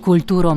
Kulturo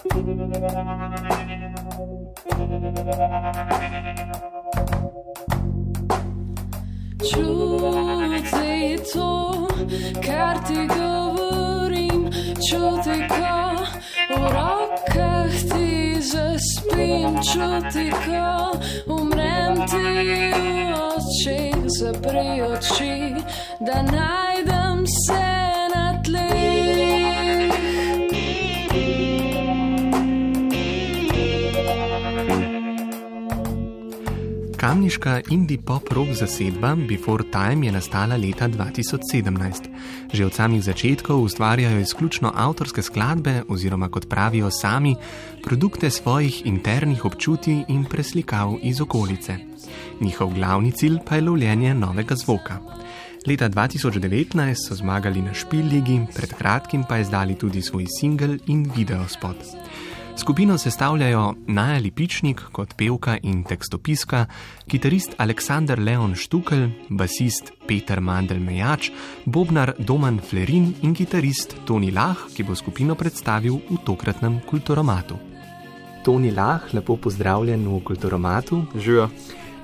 Čuti to, kar ti govorim, čuti, ko v rokah ti zaspim, čuti, ko umrem ti v očeh, zapri oči, da najdem se Kamniška indie pop rock zasedba Before Time je nastala leta 2017. Že od samih začetkov ustvarjajo izključno avtorske skladbe oziroma, kot pravijo sami, produkte svojih internih občutij in preslikav iz okolice. Njihov glavni cilj pa je lovljenje novega zvoka. Leta 2019 so zmagali na Špilligi, pred kratkim pa izdali tudi svoj singel in videospot. Skupino sestavljajo Naja Lipičnik kot pevka in tekstopiska, kitarist Aleksandr Leon Štukel, basist Peter Mandel Mejač, bobnar Doman Flerin in kitarist Toni Lah, ki bo skupino predstavil v tokratnem kulturomatu. Toni Lah, lepo pozdravljen v kulturomatu. Živijo.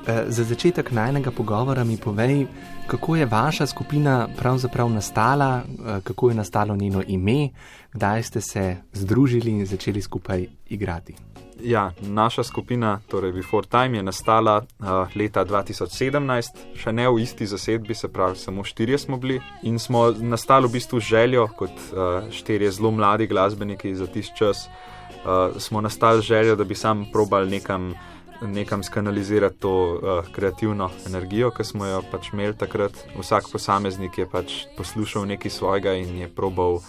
Eh, Za začetek najnega pogovora mi povej, kako je vaša skupina pravzaprav nastala, eh, kako je nastalo njeno ime, kdaj ste se združili in začeli skupaj igrati. Ja, naša skupina, torej Before Time, je nastala uh, leta 2017, še ne v isti zasedbi, se pravi, samo štirje smo bili in smo nastali v bistvu željo, kot uh, štirje zelo mladi glasbeniki za tisti čas, uh, smo nastali željo, da bi sam probal nekam, nekam skanalizirati to uh, kreativno energijo, ki smo jo pač imeli takrat. Vsak posameznik je pač poslušal nekaj svojega in je probal. Uh,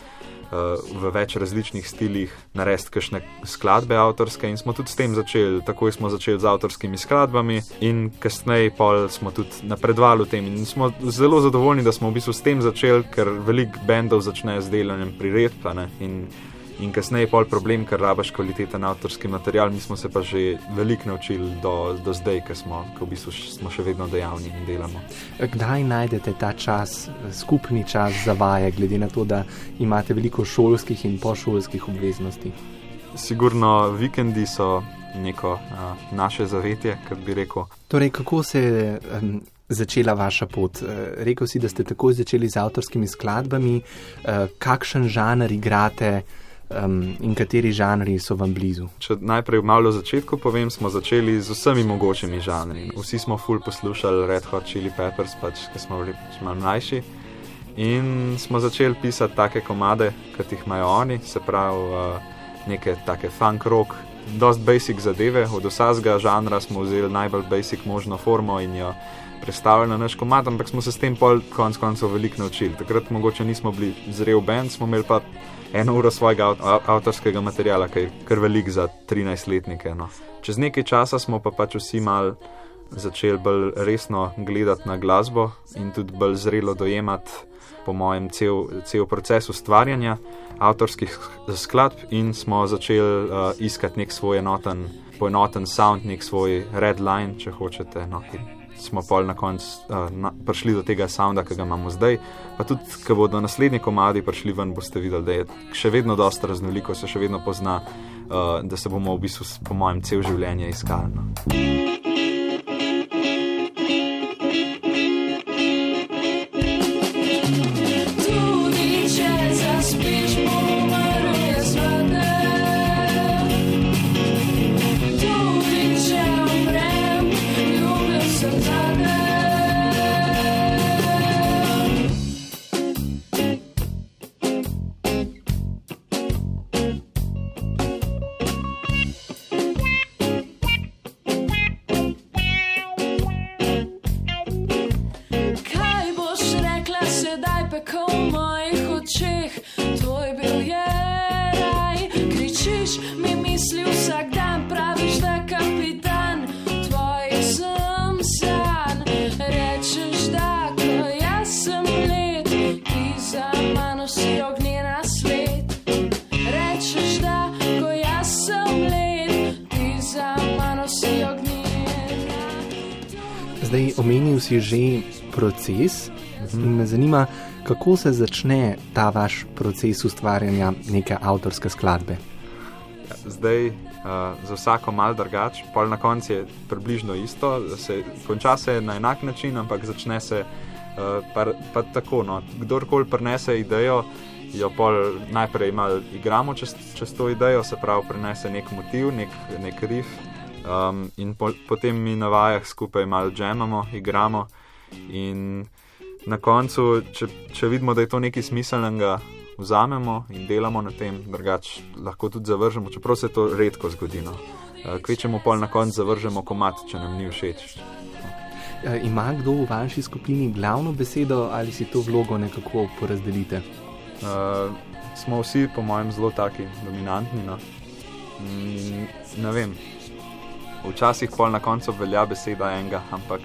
v več različnih stilih narediti kakšne skladbe avtorske, in smo tudi s tem začeli. Takoj smo začeli z avtorskimi skladbami, in kasneje pol smo tudi napredovali v tem. In smo zelo zadovoljni, da smo v bistvu s tem začeli, ker veliko bendov začne z delanjem priredb. In kasneje pol problem, ker rabaš kvaliteten avtorski material. Mi smo se pa že veliko naučili do, do zdaj, ker smo, ko v bistvu smo še vedno dejavni in delamo. Kdaj najdete ta čas, skupni čas za vaje, glede na to, da imate veliko šolskih in pošolskih obveznosti? Sigurno vikendi so neko uh, naše zavetje, kot bi rekel. Torej, kako se je um, začela vaša pot? Uh, rekel si, da ste takoj začeli z avtorskimi skladbami. Uh, kakšen žanr igrate um, in kateri žanri so vam blizu? Če najprej malo na začetku povem, smo začeli z vsemi mogočimi žanri. Vsi smo full poslušali Red Hot Chili Peppers, pač, ki smo bili pač malo mlajši. In smo začeli pisati take komade, kot jih imajo oni, se pravi uh, neke take funk rock, dost basic zadeve. Od vsakega žanra smo vzeli najbolj basic možno formo in jo predstavili na naš komad, ampak smo se s tem pol konc koncev veliko naučili. Takrat mogoče nismo bili zrel bend, smo imeli pa eno uro svojega av- av- avtorskega materiala, ki je kar velik za 13-letnike. No. Čez nekaj časa smo pa pač vsi mal začeli bolj resno gledati na glasbo in tudi bolj zrelo dojemati, po mojem, cel, cel proces ustvarjanja avtorskih skladb in smo začeli uh, iskati nek svoj enoten, poenoten sound, nek svoj red line, če hočete. No. In Smo pol na koncu uh, na, prišli do tega sounda, ki ga imamo zdaj. Pa tudi, ko bodo naslednji komadi prišli ven, boste videli, da je še vedno dosta raznoliko, se še vedno pozna, uh, da se bomo v bistvu, po mojem, cel življenje iskali. No. Omenil si že proces Mhm. in me zanima, kako se začne ta vaš proces ustvarjanja neke avtorske skladbe. Zdaj uh, za vsako mal drugače, pol na koncu je približno isto, se konča se na enak način, ampak začne se uh, pa, pa tako. No. Kdorkoli prenese idejo, jo pol najprej malo igramo čez, čez to idejo, se pravi, prenese nek motiv, nek, nek riff. Um, in po, potem mi na vajah skupaj malo džemamo, igramo. In na koncu, če, če vidimo, da je to nekaj smiselnega, vzamemo in delamo na tem, drugače lahko tudi zavržemo, čeprav se to redko zgodi. No. Eh, Kvečemo pol na koncu zavržemo komat, če nam ni všeč. E, ima kdo v vaši skupini glavno besedo ali si to vlogo nekako porazdelite? Uh, smo vsi, po mojem, zelo taki dominantni. No. Mm, ne vem. Včasih pol na koncu velja beseda enega, ampak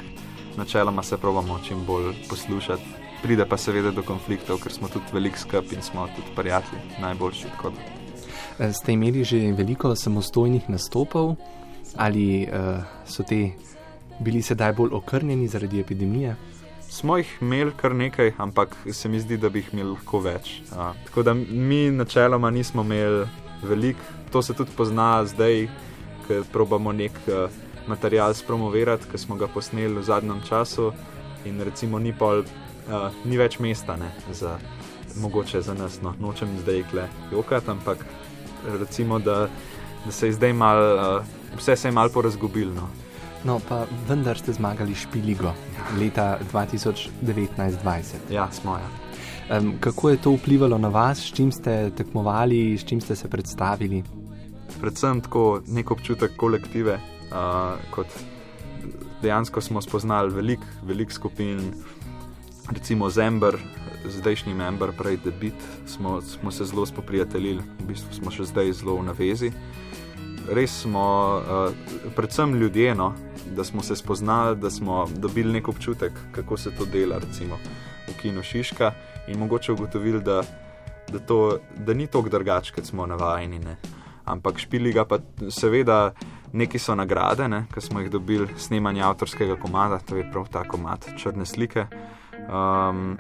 načeloma se pravimo čim bolj poslušati. Pride pa seveda do konfliktov, ker smo tudi velik skrb in smo tudi prijatelji, najboljši. tako da. E, Ste imeli že veliko samostojnih nastopov ali uh, so te bili sedaj bolj okrnjeni zaradi epidemije? Smo jih imeli kar nekaj, ampak se mi zdi, da bi jih imeli lahko več. A, tako da mi načeloma nismo imeli veliko, to se tudi pozna zdaj, ker probamo nek uh, material spromovirati, ki smo ga posneli v zadnjem času in recimo ni, pol, uh, ni več mesta ne, za, mogoče za nas. No. Nočem zdaj kle jokati, ampak recimo, da, da se je zdaj mal, uh, vse se je mal porazgubil. No. No, pa vendar ste zmagali Špiligo leta 2019-2020. Ja, smo ja. Um, kako je to vplivalo na vas, s čim ste tekmovali, s čim ste se predstavili? Predvsem tako nek občutek kolektive, uh, kot dejansko smo spoznali veliko velik skupin, recimo Zember, zdajšnji member, prej Debit, smo, smo se zelo spoprijateljili, v bistvu smo še zdaj zelo v navezi. Res smo, uh, predvsem ljudje, no, da smo se spoznali, da smo dobili nek občutek, kako se to dela, recimo v Kinu Šiška, in mogoče ugotovili, da, da, da ni tako drugače, kot smo navajeni. Ne. Ampak špiliga pa seveda neki so nagrade, ne, ki smo jih dobili snemanje avtorskega komada, to je prav ta komad črne slike. Um,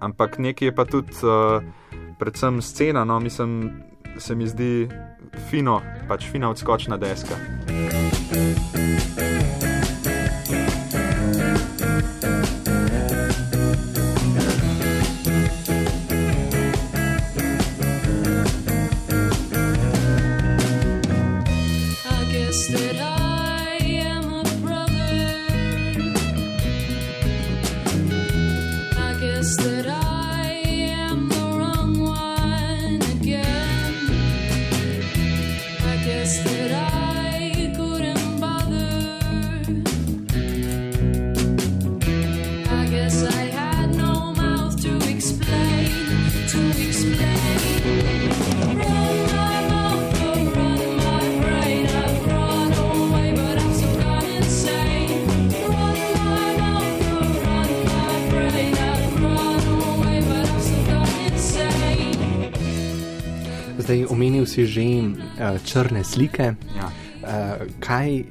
ampak nekaj je pa tudi, uh, predvsem scena, no, mislim, se mi zdi fino, pač fina odskočna deska. I omenil si že uh, črne slike. Ja. Uh, kaj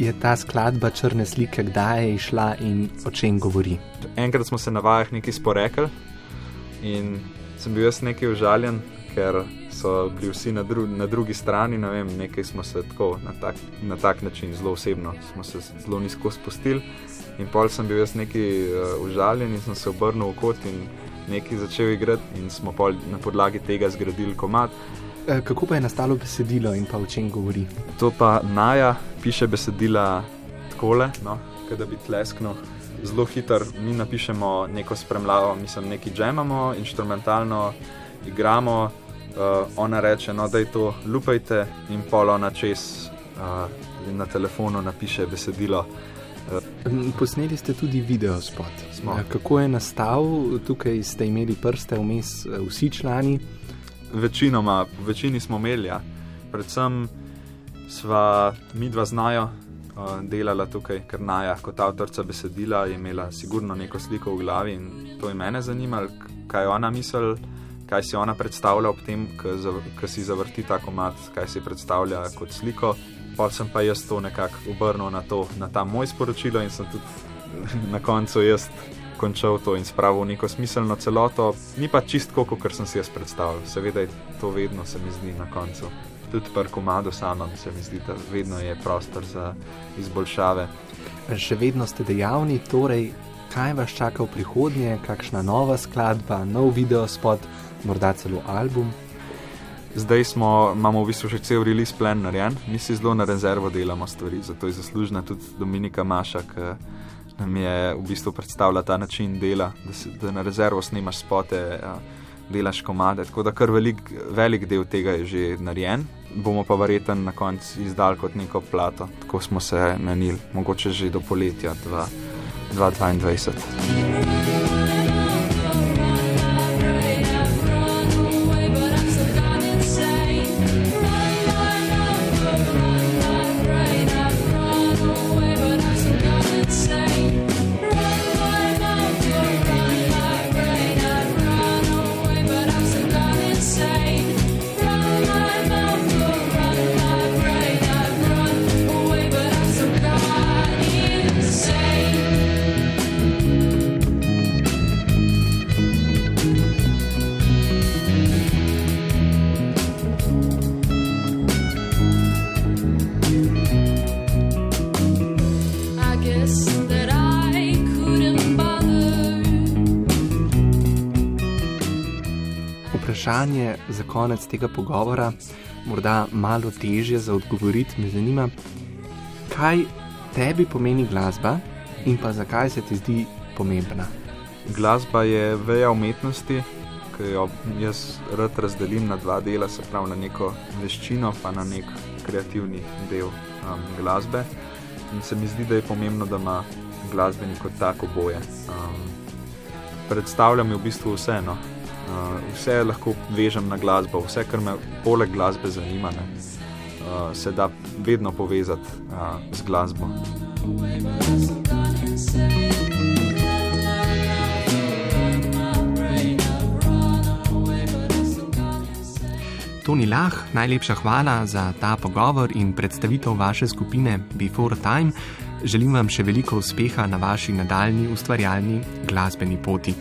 je ta skladba črne slike, kdaj je išla in o čem govori? Enkrat smo se na vajah nekaj sporekli in sem bil jaz nekaj užaljen, ker so bili vsi na, dru na drugi strani. Ne vem, nekaj smo se tako na tak, na tak način, zelo osebno, smo se zelo nizko spustili. In pol sem bil jaz nekaj uh, užaljen in sem se obrnil v kot in nekaj začel igrati, in smo pol na podlagi tega zgradili komat. Uh, kako pa je nastalo besedilo in pa o čem govori? To pa Naja piše besedila takole, no, da bi tlesknil. Zelo hiter, mi napišemo neko spremljavo, mislim, nekaj džemamo, instrumentalno igramo, uh, ona reče, no, da je to lupajte, in pol ona čez uh, na telefonu napiše besedilo. Mm, Posneli ste tudi video spot. Smo. Kako je nastal, tukaj ste imeli prste vmes vsi člani. Večinoma, večini smo imeli, ja. predvsem sva mi dva znajo uh, delala tukaj, ker Naja kot avtorica besedila je imela sigurno neko sliko v glavi in to je mene zanimalo, kaj ona misli, kaj si ona predstavlja ob tem, ko si zavrti ta komat, kaj si predstavlja kot sliko. Pol sem pa jaz to nekako obrnil na, to, na ta moj sporočilo in sem tudi na koncu jaz končal to in spravil v neko smiselno celoto. Ni pa čistko, kot sem si jaz predstavljal. Seveda je to vedno, se mi zdi, na koncu. Tudi pri komadu samem se mi zdi, da vedno je prostor za izboljšave. Še vedno ste dejavni, torej kaj vas čaka v prihodnje, kakšna nova skladba, nov video spot, morda celo album. Zdaj smo, imamo v bistvu še cel release plan narejen, mi si zelo na rezervo delamo stvari, zato je zaslužna tudi Dominika Maša, ki nam je v bistvu predstavila ta način dela, da, si, da na rezervo snimaš spote, delaš komade. Tako da kar velik, velik del tega je že narejen, bomo pa verjeten na koncu izdal kot neko plato. Tako smo se menili, mogoče že do poletja 2022. Vprašanje za konec tega pogovora, morda malo težje za odgovoriti, me zanima, kaj tebi pomeni glasba in pa zakaj se ti zdi pomembna. Glasba je veja umetnosti, ki jo jaz rad razdelim na dva dela, se pravi na neko veščino, pa na nek kreativni del um, glasbe. In se mi zdi, da je pomembno, da ima glasbenik kot tako boje. Um, predstavlja mi v bistvu vse. Uh, vse lahko vežem na glasbo, vse, kar me poleg glasbe zanima, ne, uh, se da vedno povezati uh, z glasbo. Toni Lah, najlepša hvala za ta pogovor in predstavitev vaše skupine Before Time. Želim vam še veliko uspeha na vaši nadaljni ustvarjalni glasbeni poti.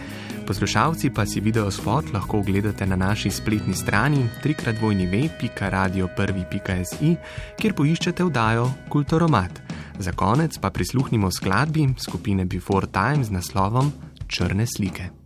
Poslušalci pa si video spot lahko ogledate na naši spletni strani www.radio1.si, kjer poiščete vdajo Kultoromat. Za konec pa prisluhnimo skladbi skupine Before Time z naslovom Črne slike.